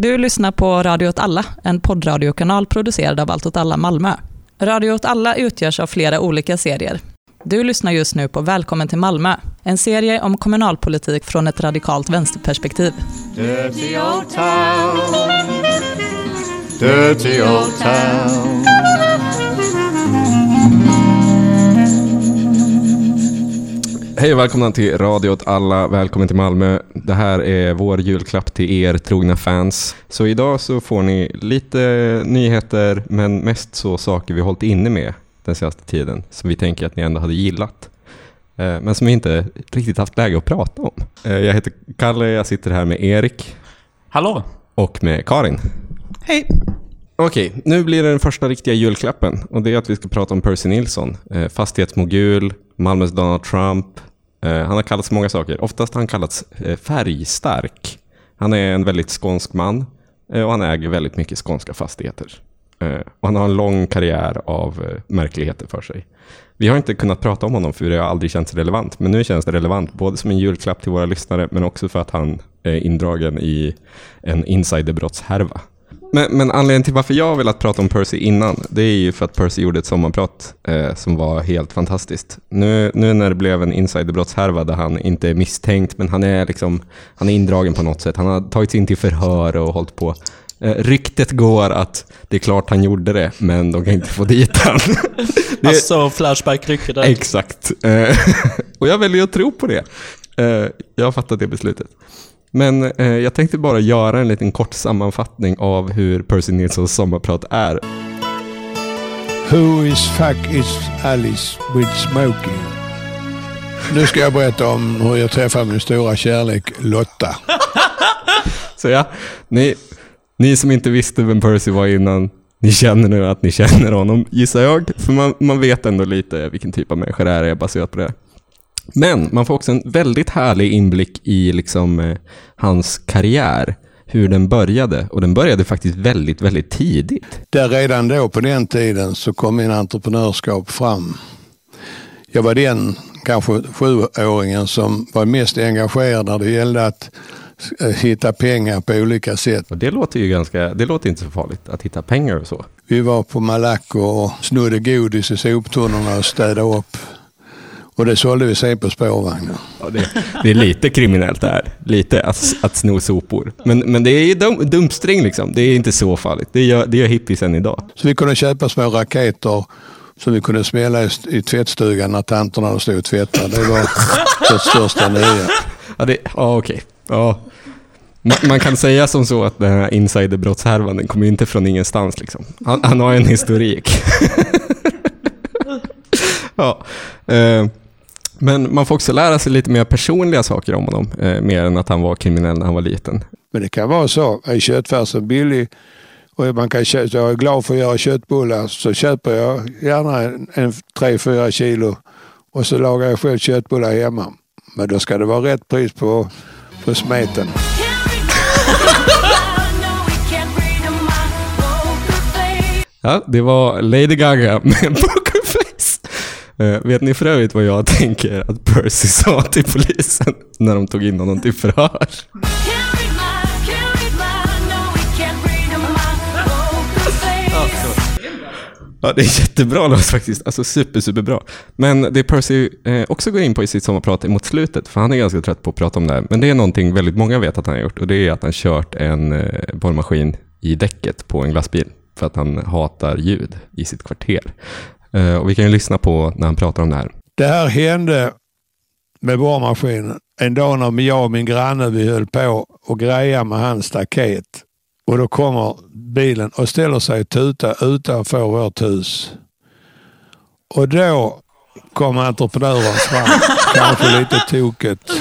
Du lyssnar på Radio åt alla, en poddradiokanal producerad av Allt åt alla Malmö. Radio åt alla utgörs av flera olika serier. Du lyssnar just nu på Välkommen till Malmö, en serie om kommunalpolitik från ett radikalt vänsterperspektiv. Dirty old town. Dirty old town. Hej och välkomna till Radio åt alla. Välkommen till Malmö. Det här är vår julklapp till er trogna fans. Så idag så får ni lite nyheter, men mest så saker vi hållit inne med den senaste tiden, som vi tänker att ni ändå hade gillat. Eh, Men som vi inte riktigt haft läge att prata om. Eh, Jag heter Kalle, jag sitter här med Erik Hallå? och med Karin. Hej. Okej, nu blir det den första riktiga julklappen och det är att vi ska prata om Percy Nilsson. Eh, fastighetsmogul, Malmös Donald Trump. Eh, han har kallats många saker. Oftast har han kallats eh, färgstark. Han är en väldigt skånsk man eh, och han äger väldigt mycket skånska fastigheter. Och han har en lång karriär av märkligheter för sig. Vi har inte kunnat prata om honom för det har aldrig känts relevant. Men nu känns det relevant, både som en julklapp till våra lyssnare men också för att han är indragen i en insiderbrottshärva. Men, men anledningen till varför jag har velat prata om Percy innan, det är ju för att Percy gjorde ett sommarprat eh, som var helt fantastiskt. Nu, nu när det blev en insiderbrottshärva där han inte är misstänkt, men han är, liksom, han är indragen på något sätt. Han har tagits in till förhör och hållit på. Eh, ryktet går att det är klart han gjorde det, men de kan inte få dit han. Det- Alltså Flashback-rycket där. Exakt. Eh, och jag väljer att tro på det. Eh, Jag har fattat det beslutet. Men eh, jag tänkte bara göra en liten kort sammanfattning av hur Percy Nilssons sommarprat är. Who is fuck is Alice with smoking? Nu ska jag berätta om hur jag träffade min stora kärlek Lotta. Så ja, ni, ni som inte visste vem Percy var innan, ni känner nu att ni känner honom, gissar jag. För man, man vet ändå lite vilken typ av människa det är baserat på det. Men man får också en väldigt härlig inblick i liksom, eh, hans karriär. Hur den började. Och den började faktiskt väldigt, väldigt tidigt. Där redan då på den tiden så kom min entreprenörskap fram. Jag var den kanske sjuåringen som var mest engagerad när det gällde att eh, hitta pengar på olika sätt. Och det låter ju ganska, det låter inte så farligt att hitta pengar och så. Vi var på Malaco och snodde godis i soptunnorna och städade upp. Och det sålde vi sen på spårvagnar. Ja, det, det är lite kriminellt det här. Lite att, att sno sopor. Men, men det är ju dum, dumpstring liksom. Det är inte så farligt. Det gör, det gör hippiesen idag. Så vi kunde köpa små raketer som vi kunde smälla i, i tvättstugan när tanterna stod och tvättade. Det var det största nya. Ja, det, ja okej. Ja. Man, kan säga som så att den här insiderbrottshärvan, den kommer inte från ingenstans liksom. Han, han har en historik. ja. Eh, men man får också lära sig lite mer personliga saker om honom. Eh, mer än att han var kriminell när han var liten. Men det kan vara så. Är köttfärsen billig och man kan köpa, jag är glad för att göra köttbullar så köper jag gärna en, en 3-4 kilo och så lagar jag själv köttbullar hemma. Men då ska det vara rätt pris på, på smeten. Ja, det var Lady Gaga med Pokerface. Uh, vet ni för övrigt vad jag tänker att Percy sa till polisen när de tog in honom till förhör? Ja, det är jättebra låt faktiskt. Alltså super, superbra. Men det Percy eh, också går in på i sitt sommarprat mot slutet, för han är ganska trött på att prata om det här, men det är någonting väldigt många vet att han har gjort och det är att han kört en eh, borrmaskin i däcket på en glassbil för att han hatar ljud i sitt kvarter. Eh, och vi kan ju lyssna på när han pratar om det här. Det här hände med borrmaskinen en dag när jag och min granne vi höll på och greja med hans staket. Och då kommer bilen och ställer sig och tutar utanför vårt hus. Och då kom entreprenören fram, kanske lite tokigt.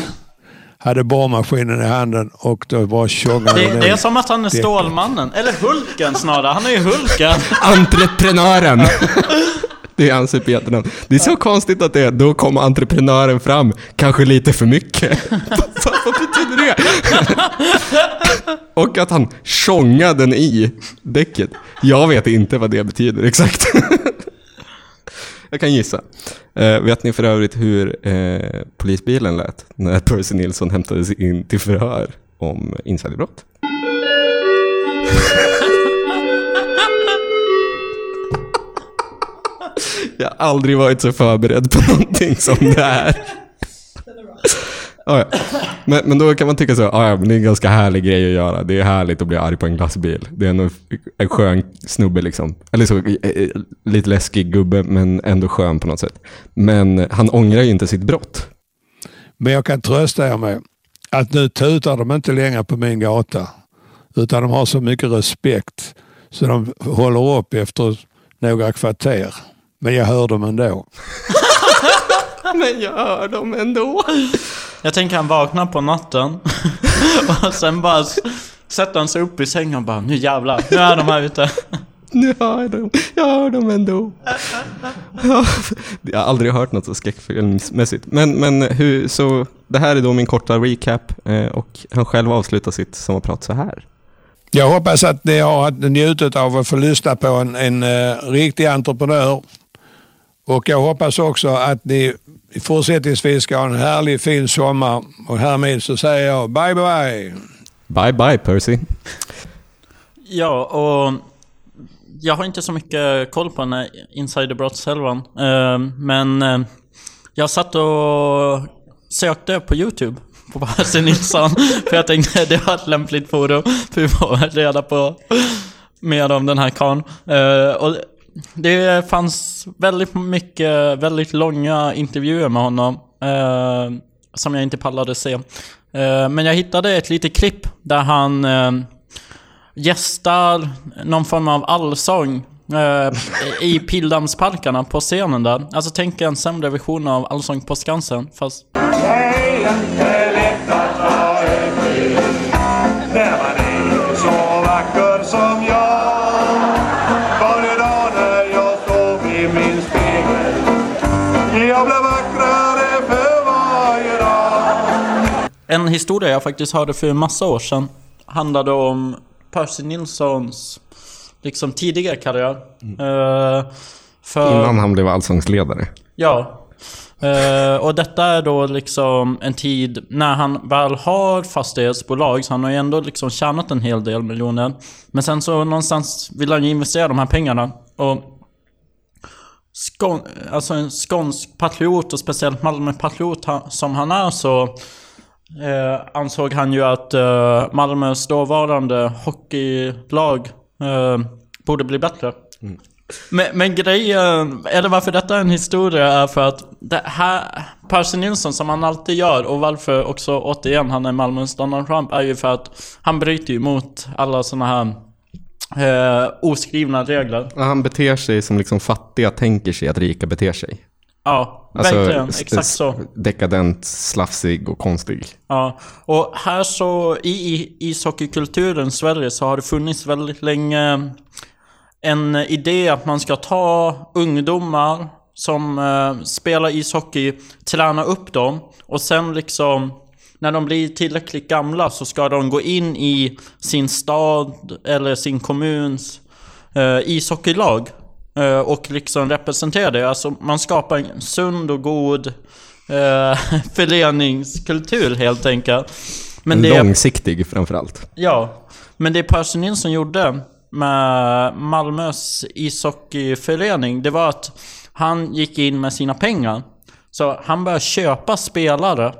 Hade borrmaskinen i handen och då bara tjongade Det, det är som att han är. Stålmannen. Eller Hulken snarare. Han är ju Hulken. Entreprenören! Det är hans supernamn. Det är så konstigt att det är, då kommer entreprenören fram, kanske lite för mycket. vad, betyder det? Och att han tjongade den i däcket. Jag vet inte vad det betyder exakt. Jag kan gissa. Eh, vet ni för övrigt hur eh, polisbilen lät när Percy Nilsson hämtades in till förhör om insiderbrott? Jag har aldrig varit så förberedd på någonting som det här. Ja, ja. Men, men då kan man tycka så, ja, ja, men det är en ganska härlig grej att göra. Det är härligt att bli arg på en glassbil. Det är en, en skön snubbe liksom. Eller så, eh, eh, lite läskig gubbe, men ändå skön på något sätt. Men han ångrar ju inte sitt brott. Men jag kan trösta er med att nu tutar de inte längre på min gata. Utan de har så mycket respekt så de håller upp efter några kvarter. Men jag hör dem ändå. Men jag hör dem ändå. Jag tänker han vaknar på natten och sen bara sätter han sig upp i sängen och bara nu jävlar, nu är de här ute. Nu hör jag dem. Jag hör dem ändå. Ja, Jag har aldrig hört något så skräckfilmsmässigt. Men, men hur, så det här är då min korta recap eh, och han själv avslutar sitt sommarprat så här. Jag hoppas att ni har njutit av att få lyssna på en, en eh, riktig entreprenör. Och jag hoppas också att ni fortsättningsvis ska ha en härlig fin sommar. Och härmed så säger jag bye bye. Bye bye Percy. Ja, och jag har inte så mycket koll på den här insiderbrottshelvan. Eh, men eh, jag satt och sökte på YouTube på Percy Nilsson. för jag tänkte det var ett lämpligt forum för att få reda på mer om den här karln. Eh, och det fanns väldigt mycket, väldigt långa intervjuer med honom. eh, som jag inte pallade se. Eh, men jag hittade ett litet klipp där han eh, gästar någon form av allsång eh, i Pildammsparkarna på scenen där. Alltså tänk en sämre version av Allsång på Skansen, fast... När En historia jag faktiskt hörde för en massa år sedan handlade om Percy Nilssons liksom tidigare karriär. Eh, för... Innan han blev allsångsledare. Ja. Eh, och detta är då liksom en tid när han väl har fastighetsbolag, så han har ju ändå liksom tjänat en hel del miljoner. Men sen så någonstans vill han ju investera de här pengarna. Och Skån, alltså en skånsk patriot och speciellt Malmö-patriot som han är så eh, ansåg han ju att eh, Malmös dåvarande hockeylag eh, borde bli bättre. Men, men grejen, eller varför detta är en historia är för att det här, Percy Nilsson som han alltid gör och varför också återigen han är Malmös Donald Trump är ju för att han bryter ju mot alla såna här eh, oskrivna regler. Han beter sig som liksom fattiga tänker sig att rika beter sig. Ja, Alltså, verkligen. Exakt så. Dekadent, slafsig och konstig. Ja, och här så i ishockeykulturen i Sverige så har det funnits väldigt länge en idé att man ska ta ungdomar som eh, spelar ishockey, träna upp dem och sen liksom när de blir tillräckligt gamla så ska de gå in i sin stad eller sin kommuns eh, ishockeylag och liksom representera det. Alltså man skapar en sund och god eh, föreningskultur helt enkelt. Men det, Långsiktig framförallt. ja, men det Percy Nilsson gjorde med Malmös ishockeyförening, det var att han gick in med sina pengar. Så han började köpa spelare,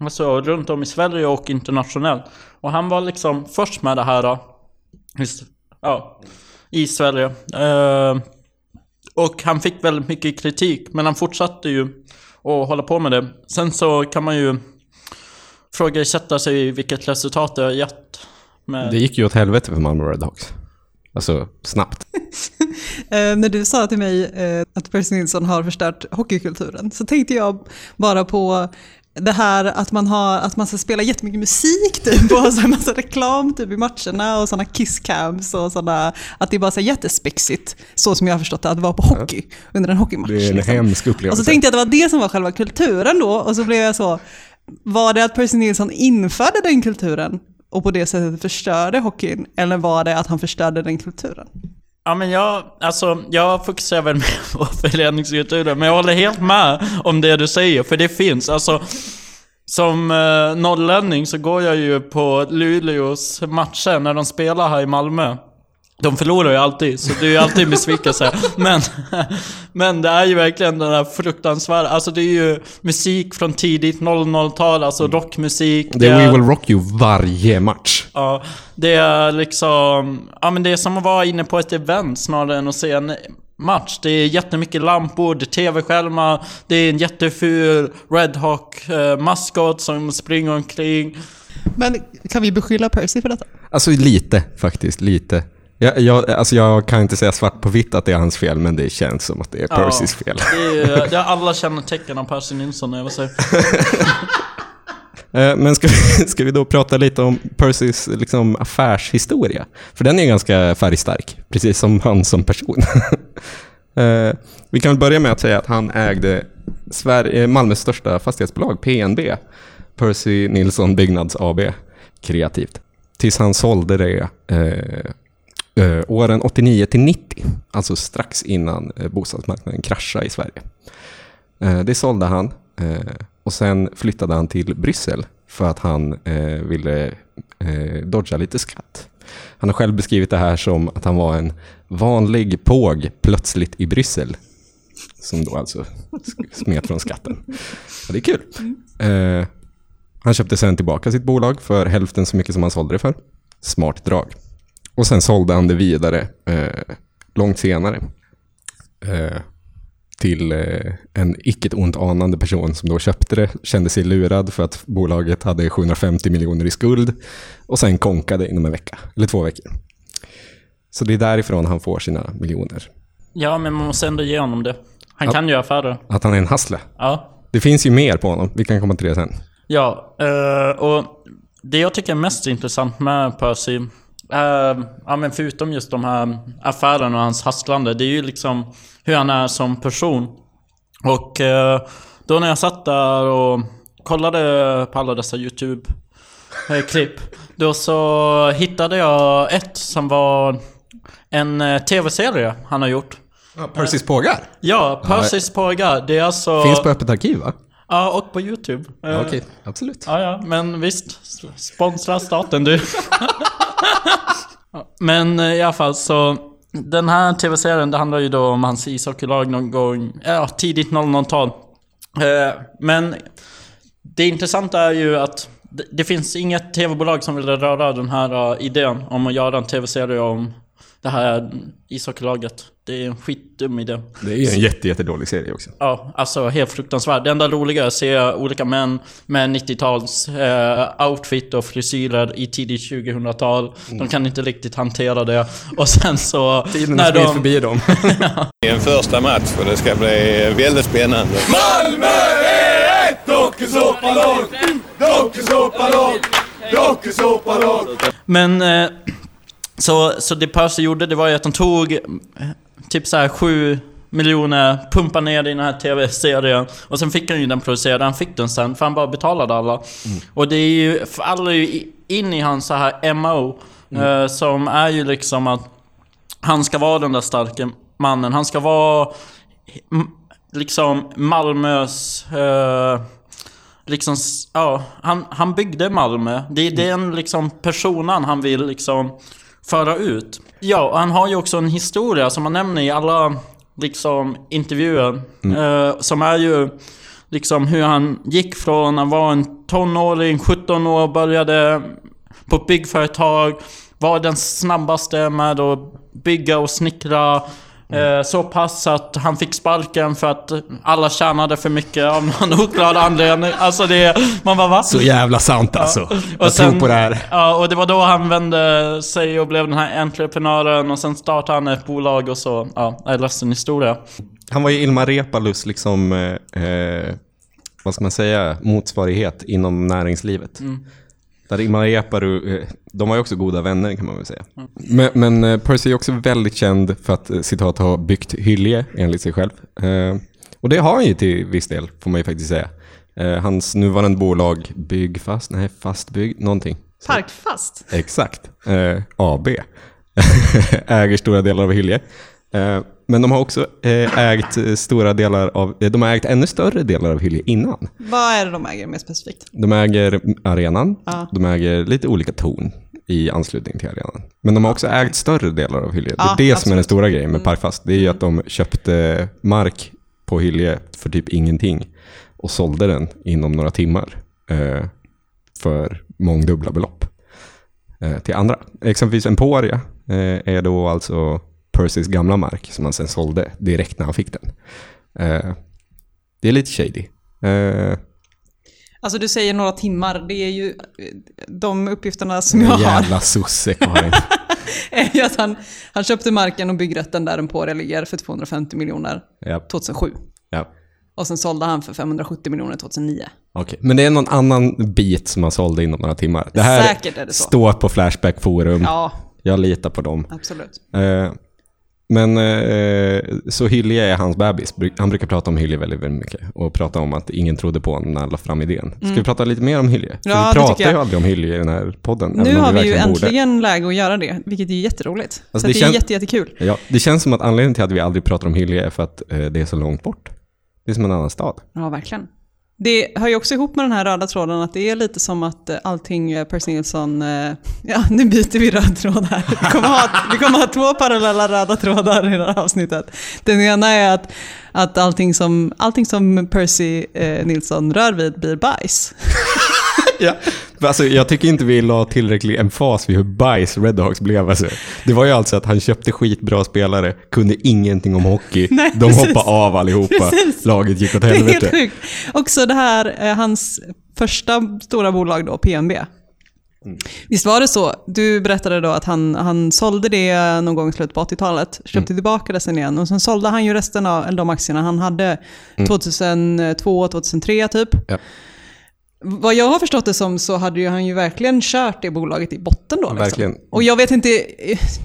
alltså runt om i Sverige och internationellt. Och han var liksom först med det här, just, ja, i Sverige. Eh, och han fick väldigt mycket kritik, men han fortsatte ju att hålla på med det. Sen så kan man ju frågasätta sig vilket resultat det har gett. Med... Det gick ju åt helvete för Malmö Redhawks. Alltså, snabbt. Eh, när du sa till mig eh, att Percy Nilsson har förstört hockeykulturen så tänkte jag bara på det här att man, har, att man ska spela jättemycket musik typ, och så en massa reklam typ, i matcherna och sådana kisscams och sådana, att det är bara så jättespexigt, så som jag har förstått det, att vara på hockey under en hockeymatch. Det är en liksom. hemsk Och upplevelse. så tänkte jag att det var det som var själva kulturen då, och så blev jag så, var det att Percy Nilsson införde den kulturen och på det sättet förstörde hockeyn, eller var det att han förstörde den kulturen? Ja men jag, alltså, jag fokuserar väl mer på föreningskulturen, men jag håller helt med om det du säger, för det finns. Alltså, som eh, norrlänning så går jag ju på Luleås matcher när de spelar här i Malmö. De förlorar ju alltid, så det är ju alltid besvikelse. Men, men det är ju verkligen den där fruktansvärda, alltså det är ju musik från tidigt 00-tal, alltså rockmusik. Det är We Will Rock You varje match. Ja, det är liksom... Ja men det är som att vara inne på ett event snarare än att se en match. Det är jättemycket lampor, det är TV-skärmar, det är en jätteful Red Hawk eh, maskot som springer omkring. Men kan vi beskylla Percy för detta? Alltså lite faktiskt, lite. Jag, jag, alltså jag kan inte säga svart på vitt att det är hans fel, men det känns som att det är Ja. Percys fel. Det är, det är alla kännetecken av Percy Nilsson, jag vill säga. Eh, Men ska vi, ska vi då prata lite om Percys liksom, affärshistoria? För den är ganska färgstark, precis som han som person. Eh, vi kan börja med att säga att han ägde Sverige, eh, Malmös största fastighetsbolag, PNB, Percy Nilsson Byggnads AB, kreativt. Tills han sålde det eh, eh, åren 89 till 90, alltså strax innan eh, bostadsmarknaden kraschade i Sverige. Eh, det sålde han eh, och sen flyttade han till Bryssel för att han eh, ville eh, dodga lite skatt. Han har själv beskrivit det här som att han var en vanlig påg plötsligt i Bryssel. Som då alltså smet från skatten. Ja, det är kul. Eh, han köpte sen tillbaka sitt bolag för hälften så mycket som han sålde det för. Smart drag. Och sen sålde han det vidare eh, långt senare. Eh, till eh, en icke ont anande person som då köpte det, kände sig lurad för att bolaget hade 750 miljoner i skuld och sen konkade inom en vecka, eller två veckor. Så det är därifrån han får sina miljoner. Ja, men man måste ändå ge honom det. Han kan ju affärer. Att han är en hassle. Ja. Det finns ju mer på honom, vi kan komma till det sen. Ja, eh, och det jag tycker är mest intressant med Percy, eh, ja men förutom just de här affärerna och hans hasslande, det är ju liksom hur han är som person. Och eh, då när jag satt där och kollade på alla dessa YouTube-klipp, då så hittade jag ett som var en eh, TV-serie han har gjort. Percys pågar? Ja, Percys pågar. Det är alltså... Finns på Öppet arkiv va? Ja, och på YouTube. Eh, Okej, absolut. Ja, ja, men visst. Sponsra staten du. Men eh, i alla fall så. Den här tv-serien, det handlar ju då om hans ishockeylag någon gång, ja, tidigt 00-tal. Eh, men det intressanta är ju att det, finns inget tv-bolag som vill röra den här eh, idén om att göra en tv-serie om det här ishockeylaget. Det är en skitdum idé. Det är en jätte, jättedålig serie också. Ja, alltså helt fruktansvärt. Det enda roliga är att se olika män med 90-tals eh, outfit och frisyrer i tidigt 2000-tal. De kan inte riktigt hantera det. Och sen så... Tiden har sprungit förbi dem. Det är en första match och det ska bli väldigt spännande. Malmö är ett dokusåpalag! Dokusåpalag! Dokusåpalag! Men... Eh, så, så det Percy gjorde, det var ju att de tog eh, typ så här 7 miljoner, pumpade ner i den här TV-serien. Och sen fick han ju den producerad, han fick den sen, för han bara betalade alla. Och det är ju, faller ju in i hans så här MO. Eh, som är ju liksom att han ska vara den där starka mannen. Han ska vara liksom Malmös... Eh, liksom, ja, han, han byggde Malmö. Det är den liksom personen han vill liksom föra ut. Ja, och han har ju också en historia som han nämner i alla liksom intervjuer. Eh, som är ju liksom hur han gick från att vara en tonåring, 17 år, började på ett byggföretag. Var den snabbaste med att bygga och snickra. Eh, så pass att han fick sparken för att alla tjänade för mycket av någon oklar anledning. Alltså det... Man bara va? Så jävla sant alltså. Och Jag sen- tror på det här. Ja, och det var då han vände sig och blev den här entreprenören och sen startade han ett bolag och så. Ja, är ledsen historia. Han var ju Ilmar Reepalus, liksom, eh, eh, vad ska man säga, motsvarighet inom näringslivet. Där Ilmar eh, de var ju också goda vänner kan man väl säga. Men, men eh, Percy är också väldigt känd för att, eh, citat, ha byggt Hyllie enligt sig själv. Eh, och det har han ju till viss del, får man ju faktiskt säga. Eh, hans nuvarande bolag Byggfast, nej Fastbygg, någonting. Parkfast. Exakt. Eh, AB. Äger stora delar av Hyllie. Men de har också eh, ägt eh, stora delar av, eh, de har ägt ännu större delar av Hyllie innan. Vad är det de äger mer specifikt? De äger arenan, Ja. de äger lite olika torn. i anslutning till arenan. Men de har också ägt större delar av Hyllie. Det är det som är den absolut. stora grejen med Parkfast. Det är ju att de köpte mark på Hyllie för typ ingenting och sålde den inom några timmar för mångdubbla belopp till andra. Exempelvis Emporia är då alltså Percys gamla mark som han sen sålde direkt när han fick den. Eh, det är lite shady. Eh, Alltså du säger några timmar, det är ju eh, de uppgifterna som jag har. jävla sosse Karin. är ju att han, han köpte marken och byggrätten där Emporia ligger för 250 miljoner ja, 2007. ja. Och sen sålde han för 570 miljoner 2009. Okej, men det är någon annan bit som han sålde inom några timmar. Det här Säkert är det så. står på Flashback Forum. Ja, Jag litar på dem. absolut. Eh, men eh, så Hyllie är hans bebis. Han brukar prata om Hyllie väldigt, väldigt mycket. Och prata om att ingen trodde på honom när han la fram idén. Ska vi prata lite mer om Mm. Ja, vi pratar ju aldrig om Hyllie i den här podden. Nu har vi ju verkligen borde. äntligen läge att göra det, vilket är jätteroligt. så Alltså, det, det är jätte, jättekul. Ja, det känns som att anledningen till att vi aldrig pratar om Hyllie är för att eh, det är så långt bort. Det är som en annan stad. Ja, verkligen. Det hör ju också ihop med den här röda tråden att det är lite som att eh, allting eh, Percy Nilsson... Eh, ja, nu byter vi röd tråd här. Vi kommer ha, vi kommer ha två parallella röda trådar i det här avsnittet. Den ena är att, att allting, som, allting som Percy eh, Nilsson rör vid blir bajs. Ja. Alltså, jag tycker inte vi la tillräcklig emfas vid hur bajs Redhawks blev. Alltså. Det var ju alltså att han köpte skitbra spelare, kunde ingenting om hockey, Nej, de precis. hoppade av allihopa, Precis. laget gick åt Det är helt helvete. sjukt. Också det här, eh, hans första stora bolag då, PNB. Mm. Visst var det så? Du berättade då att han, han sålde det någon gång i slutet på 80-talet, köpte Mm. tillbaka det sen igen och sen sålde han ju resten av de aktierna han hade 2002, 2003 typ. Mm. Ja. Vad jag har förstått det som så hade ju han ju verkligen kört det bolaget i botten då. Liksom. Verkligen. Och jag vet inte,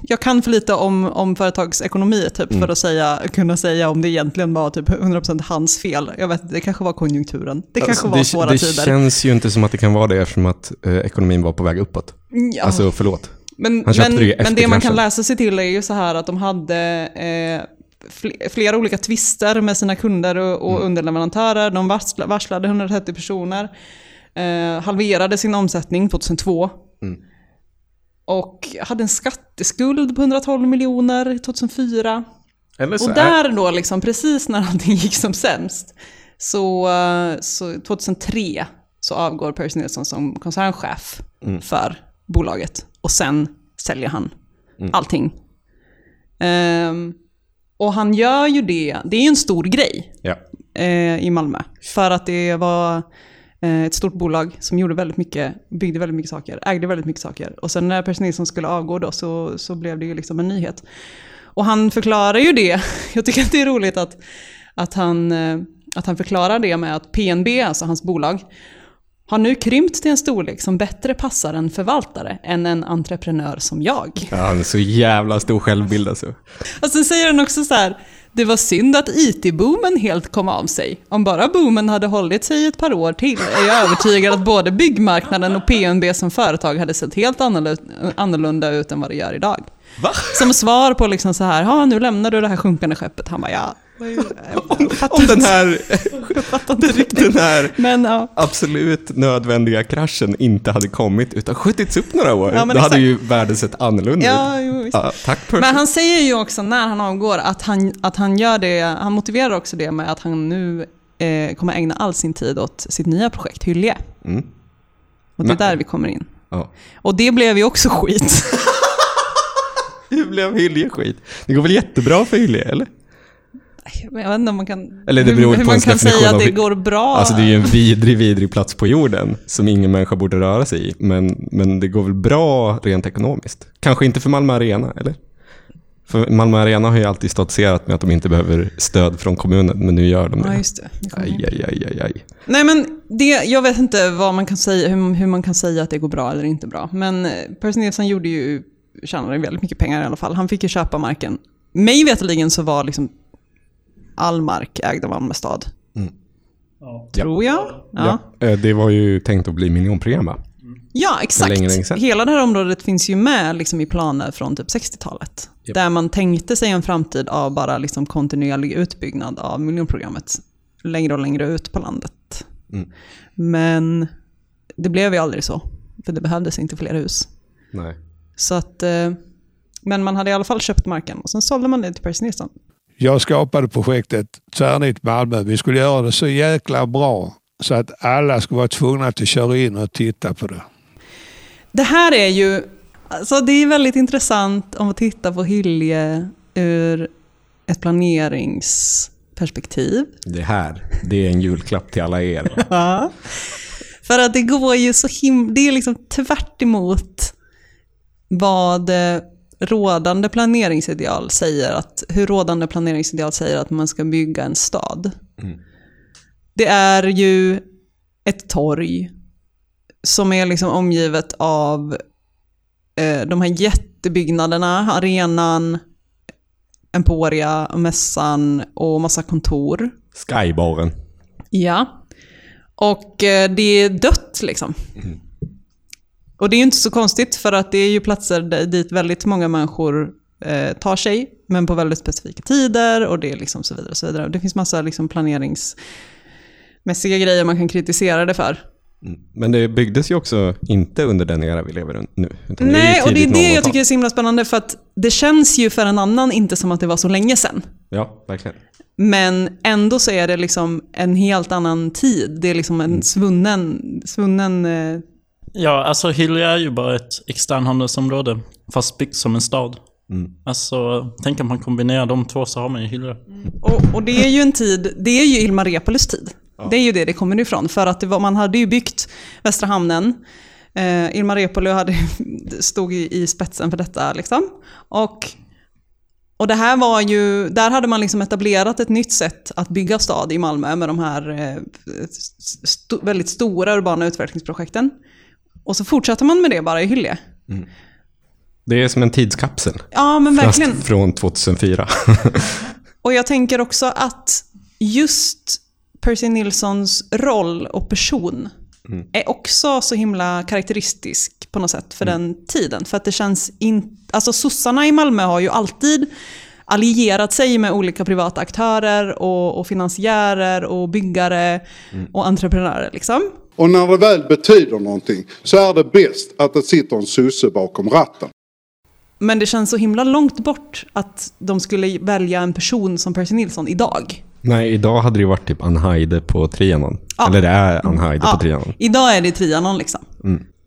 jag kan för lite om, om företagsekonomi typ Mm. för att säga, kunna säga om det egentligen var typ 100% hans fel. Jag vet det kanske var konjunkturen. Det kanske Alltså, var det, svåra det tider. känns ju inte som att det kan vara det eftersom att eh, ekonomin var på väg uppåt. Ja. Alltså förlåt. Men, men, det ju efter men det man kan läsa sig till är ju så här att de hade eh, flera olika tvister med sina kunder och, och Mm. underleverantörer. De varsla, varslade 130 personer, eh, halverade sin omsättning 2002. Mm. Och hade en skatteskuld på 112 miljoner 2004. Eller så Och är- där då, liksom, precis när allting gick som sämst, så, eh, så 2003 så avgår Percy Nilsson som koncernchef Mm. för bolaget. Och sen säljer han allting. Ehm, och han gör ju det, det är ju en stor grej Ja. eh, i Malmö. För att det var eh, ett stort bolag som gjorde väldigt mycket, byggde väldigt mycket saker, ägde väldigt mycket saker. Och sen när Percy Nilsson skulle avgå då så, så blev det ju liksom en nyhet. Och han förklarar ju det, jag tycker att det är roligt att, att, han, eh, att han förklarar det med att PNB, alltså hans bolag, har nu krympt till en storlek som bättre passar en förvaltare än en entreprenör som jag. Ja, han är så jävla stor självbild alltså. Och sen säger han också så här, det var synd att IT-boomen helt kom av sig. Om bara boomen hade hållit sig ett par år till är jag övertygad att både byggmarknaden och PNB som företag hade sett helt annorlunda- ut än vad det gör idag. Va? Som svar på liksom så här, nu lämnar du det här sjunkande skeppet. Han bara, ja. Om den här, den här Men ja. absolut nödvändiga kraschen inte hade kommit utan skjutits upp några år, Ja, då hade exakt. ju världen sett annorlunda Ja, ut. Ja, tack Percy. Men han säger ju också när han avgår att han, att han gör det, han motiverar också det med att han nu eh, kommer ägna all sin tid åt sitt nya projekt Hyllie. Mm. Och det är där vi kommer in. Ja. Och det blev ju också skit. Hur blev Hylje skit? Det går väl jättebra för Hylje, eller? Men jag vet inte om man kan, Eller det hur, beror hur på man kan säga att det går bra. Alltså det är ju en vidrig, vidrig plats på jorden som ingen människa borde röra sig i. Men, men det går väl bra rent ekonomiskt. Kanske inte för Malmö Arena, eller? För Malmö Arena har ju alltid stoltserat med att de inte behöver stöd från kommunen, men nu gör de det. Ja, just det. Aj, aj, aj, aj, aj. Nej men det, jag vet inte vad man kan säga, hur, hur man kan säga att det går bra eller inte bra. Men eh, Percy Nilsson gjorde ju, tjänade väldigt mycket pengar i alla fall. Han fick ju köpa marken. Mig veterligen så var liksom all mark ägd av Malmö stad. Tror jag. Ja. Ja. eh, Det var ju tänkt att bli miljonprogram, va? Ja, exakt. länge, länge. Hela det här området finns ju med liksom, i planer från typ 60-talet. Japp. Där man tänkte sig en framtid av bara liksom, kontinuerlig utbyggnad av miljonprogrammet. Längre och längre ut på landet. Mm. Men det blev ju aldrig så. För det behövdes inte fler hus. Nej. Så att, eh, men man hade i alla fall köpt marken och sen sålde man det till Percy Nilsson. Jag skapade projektet Tvärnit Malmö. Vi skulle göra det så jäkla bra så att alla skulle vara tvungna att köra in och titta på det. Det här är ju, alltså det är väldigt intressant om man tittar på Hylje ur ett planeringsperspektiv. Det här, det är en julklapp till alla er. Ja. För att det går ju så himla, det är liksom tvärt emot vad rådande planeringsideal säger, att, hur rådande planeringsideal säger att man ska bygga en stad. Det är ju ett torg som är liksom omgivet av eh, de här jättebyggnaderna, arenan, Emporia, mässan och massa kontor. Skybaren. Ja. Och eh, det är dött liksom. Och det är ju inte så konstigt för att det är ju platser där- dit väldigt många människor eh, tar sig, men på väldigt specifika tider och det är liksom så vidare. Och så vidare. Och det finns massa liksom planeringsmässiga grejer man kan kritisera det för. Men det byggdes ju också inte under den era vi lever nu. Nej, och det är det jag 00-tal. tycker är så himla spännande för att det känns ju för en annan inte som att det var så länge sedan. Ja, verkligen. Men ändå så är det liksom en helt annan tid. Det är liksom en svunnen, svunnen eh, Ja, alltså Hyllie är ju bara ett externhandelsområde, fast byggt som en stad. Alltså, tänk om man kombinerar de två så har man ju Hyllie. Och, och det är ju en tid, det är ju Ilmar Reepalus tid. Det är ju det det kommer ifrån. För att det var, man hade ju byggt Västra hamnen. Eh, Ilmar Reepalu hade, stod i, i spetsen för detta. Liksom. Och, och det här var ju, där hade man liksom etablerat ett nytt sätt att bygga stad i Malmö med de här eh, st- väldigt stora urbana utvecklingsprojekten. Och så fortsätter man med det bara i Hyllie. Det är som en tidskapsel. Ja, men verkligen. Fast från 2004. Och jag tänker också att just Percy Nilssons roll och person är också så himla karaktäristisk på något sätt för den tiden. För att det känns inte... Alltså sossarna i Malmö har ju alltid allierat sig med olika privata aktörer och, och finansiärer och byggare och entreprenörer. Liksom. Och när det väl betyder någonting så är det bäst att det sitter en sosse bakom ratten. Men det känns så himla långt bort att de skulle välja en person som Percy Nilsson idag. Nej, idag hade det ju varit typ Ann Heide på Trianon. Ja. Eller det är Ann Heide på Trianon. Idag är det Trianon liksom.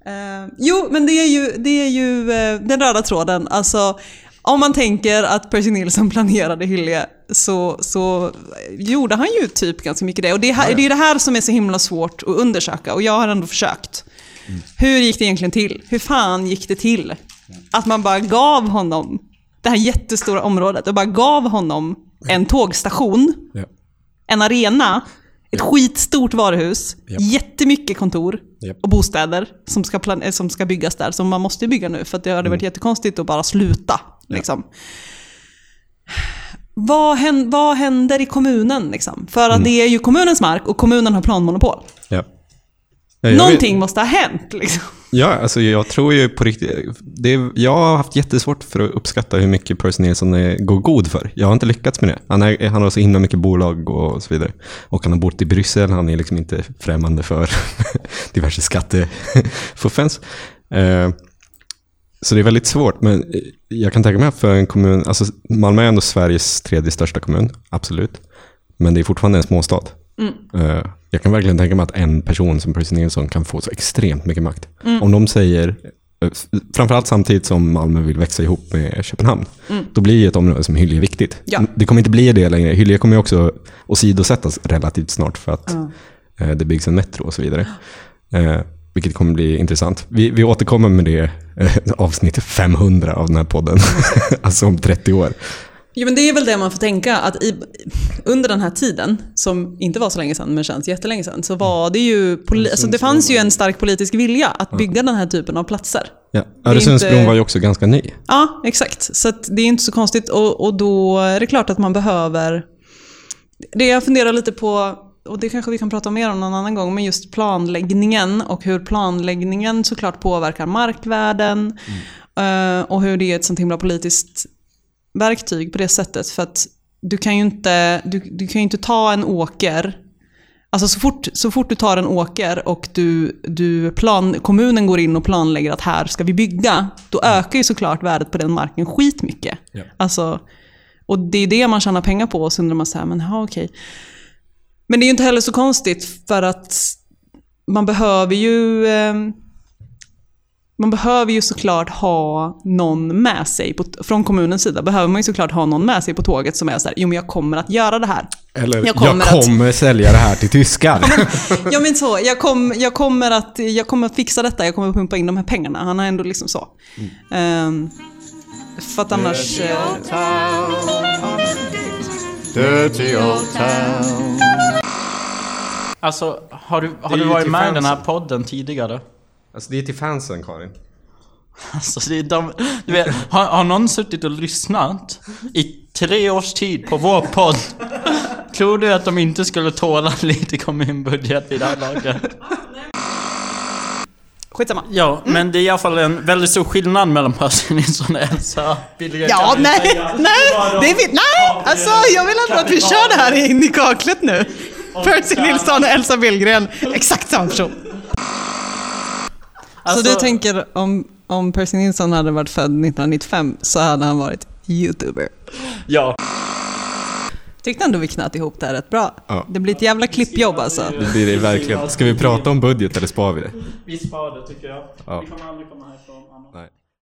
Eh, jo, men det är ju, det är ju eh, den röda tråden. Alltså, om man tänker att Percy Nilsson planerade Hyllie så, så gjorde han ju typ ganska mycket det. Och det, här, det är det här som är så himla svårt att undersöka och jag har ändå försökt. Hur gick det egentligen till? Hur fan gick det till? Att man bara gav honom det här jättestora området och bara gav honom en tågstation Ja. en arena, ett skitstort varuhus, Japp. jättemycket kontor Japp. och bostäder som ska, som ska byggas där. Som man måste bygga nu för att det hade Mm. varit jättekonstigt att bara sluta. Liksom. Vad, hän- vad händer i kommunen? Liksom? För Mm. att det är ju kommunens mark och kommunen har planmonopol. Ja. Ja, Någonting vet- måste ha hänt. Liksom. Ja, alltså jag tror ju på riktigt... Det är, jag har haft jättesvårt för att uppskatta hur mycket Percy Nilsson är, går god för. Jag har inte lyckats med det. Han, är, han har så himla mycket bolag och så vidare. Och han har bott i Bryssel. Han är liksom inte främmande för diverse skattefuffens. Eh, så det är väldigt svårt. Men jag kan tänka mig för en kommun... Alltså Malmö är ändå Sveriges tredje största kommun. Absolut. Men det är fortfarande en småstad. Eh, Jag kan verkligen tänka mig att en person som Percy Nilsson kan få så extremt mycket makt. Om de säger, eh, framförallt samtidigt som Malmö vill växa ihop med Köpenhamn, då blir ett område som Hyllie viktigt. Ja. Det kommer inte bli det längre. Hyllie kommer ju också åsidosättas relativt snart för att eh, det byggs en metro och så vidare. Vilket kommer bli intressant. Vi, vi återkommer med det eh, avsnitt 500 av den här podden. alltså om 30 år. Jo, men det är väl det man får tänka, att i, under den här tiden, som inte var så länge sedan, men känns jättelänge sedan, så var det ju, poli- alltså det fanns ju en stark politisk vilja att bygga den här typen av platser. Ja. Öresundsbron inte- var ju också ganska ny. Ja, exakt. Så det är inte så konstigt och, och då är det klart att man behöver... Det jag funderar lite på, och det kanske vi kan prata mer om någon annan gång, men just planläggningen och hur planläggningen såklart påverkar markvärden eh, och hur det är ett sånt himla politiskt verktyg på det sättet. För att du kan ju inte, du, du kan inte ta en åker Alltså så fort, så fort du tar en åker och du, du plan, kommunen går in och planlägger att här ska vi bygga, då ökar ju såklart värdet på den marken skitmycket. Ja. Alltså, och det är det man tjänar pengar på och så undrar man så här, men ja okej. Men det är ju inte heller så konstigt för att man behöver ju eh, man behöver ju såklart ha någon med sig, på, från kommunens sida behöver man ju såklart ha någon med sig på tåget som är så här, jo men jag kommer att göra det här. Eller, Jag jag kommer kommer, att- sälja det här till tyskar. Ja men så, jag, kom, jag, kommer att, jag kommer att fixa detta, jag kommer att pumpa in de här pengarna. Han har ändå liksom så. Ehm, för att annars... eh, Dirty old town. Alltså, har du, har du varit med i den här podden tidigare? alltså det är till fansen Karin. Alltså, det är de, du vet, har, har någon suttit och lyssnat i tre års tid på vår podd? Tror du att de inte skulle tåla lite kommunbudget i det här laget? skitsamma. Ja, men det är i alla fall en väldigt stor skillnad mellan Percy Nilsson och Elsa Billgren. Ja, nej, säga. nej, det är vi, nej! Alltså jag vill ändå att vi kör det här in i kaklet nu. Percy Nilsson och Elsa Billgren, exakt samma person. Alltså, så du tänker om, om Percy Nilsson hade varit född 1995 så hade han varit YouTuber? Ja. Tyckte ändå vi knöt ihop det här rätt bra. Ja. Det blir ett jävla klippjobb alltså. Det blir det verkligen. Ska vi prata om budget eller spar vi det? Vi sparar det tycker jag. Ja. Vi kommer aldrig komma härifrån annars. Nej.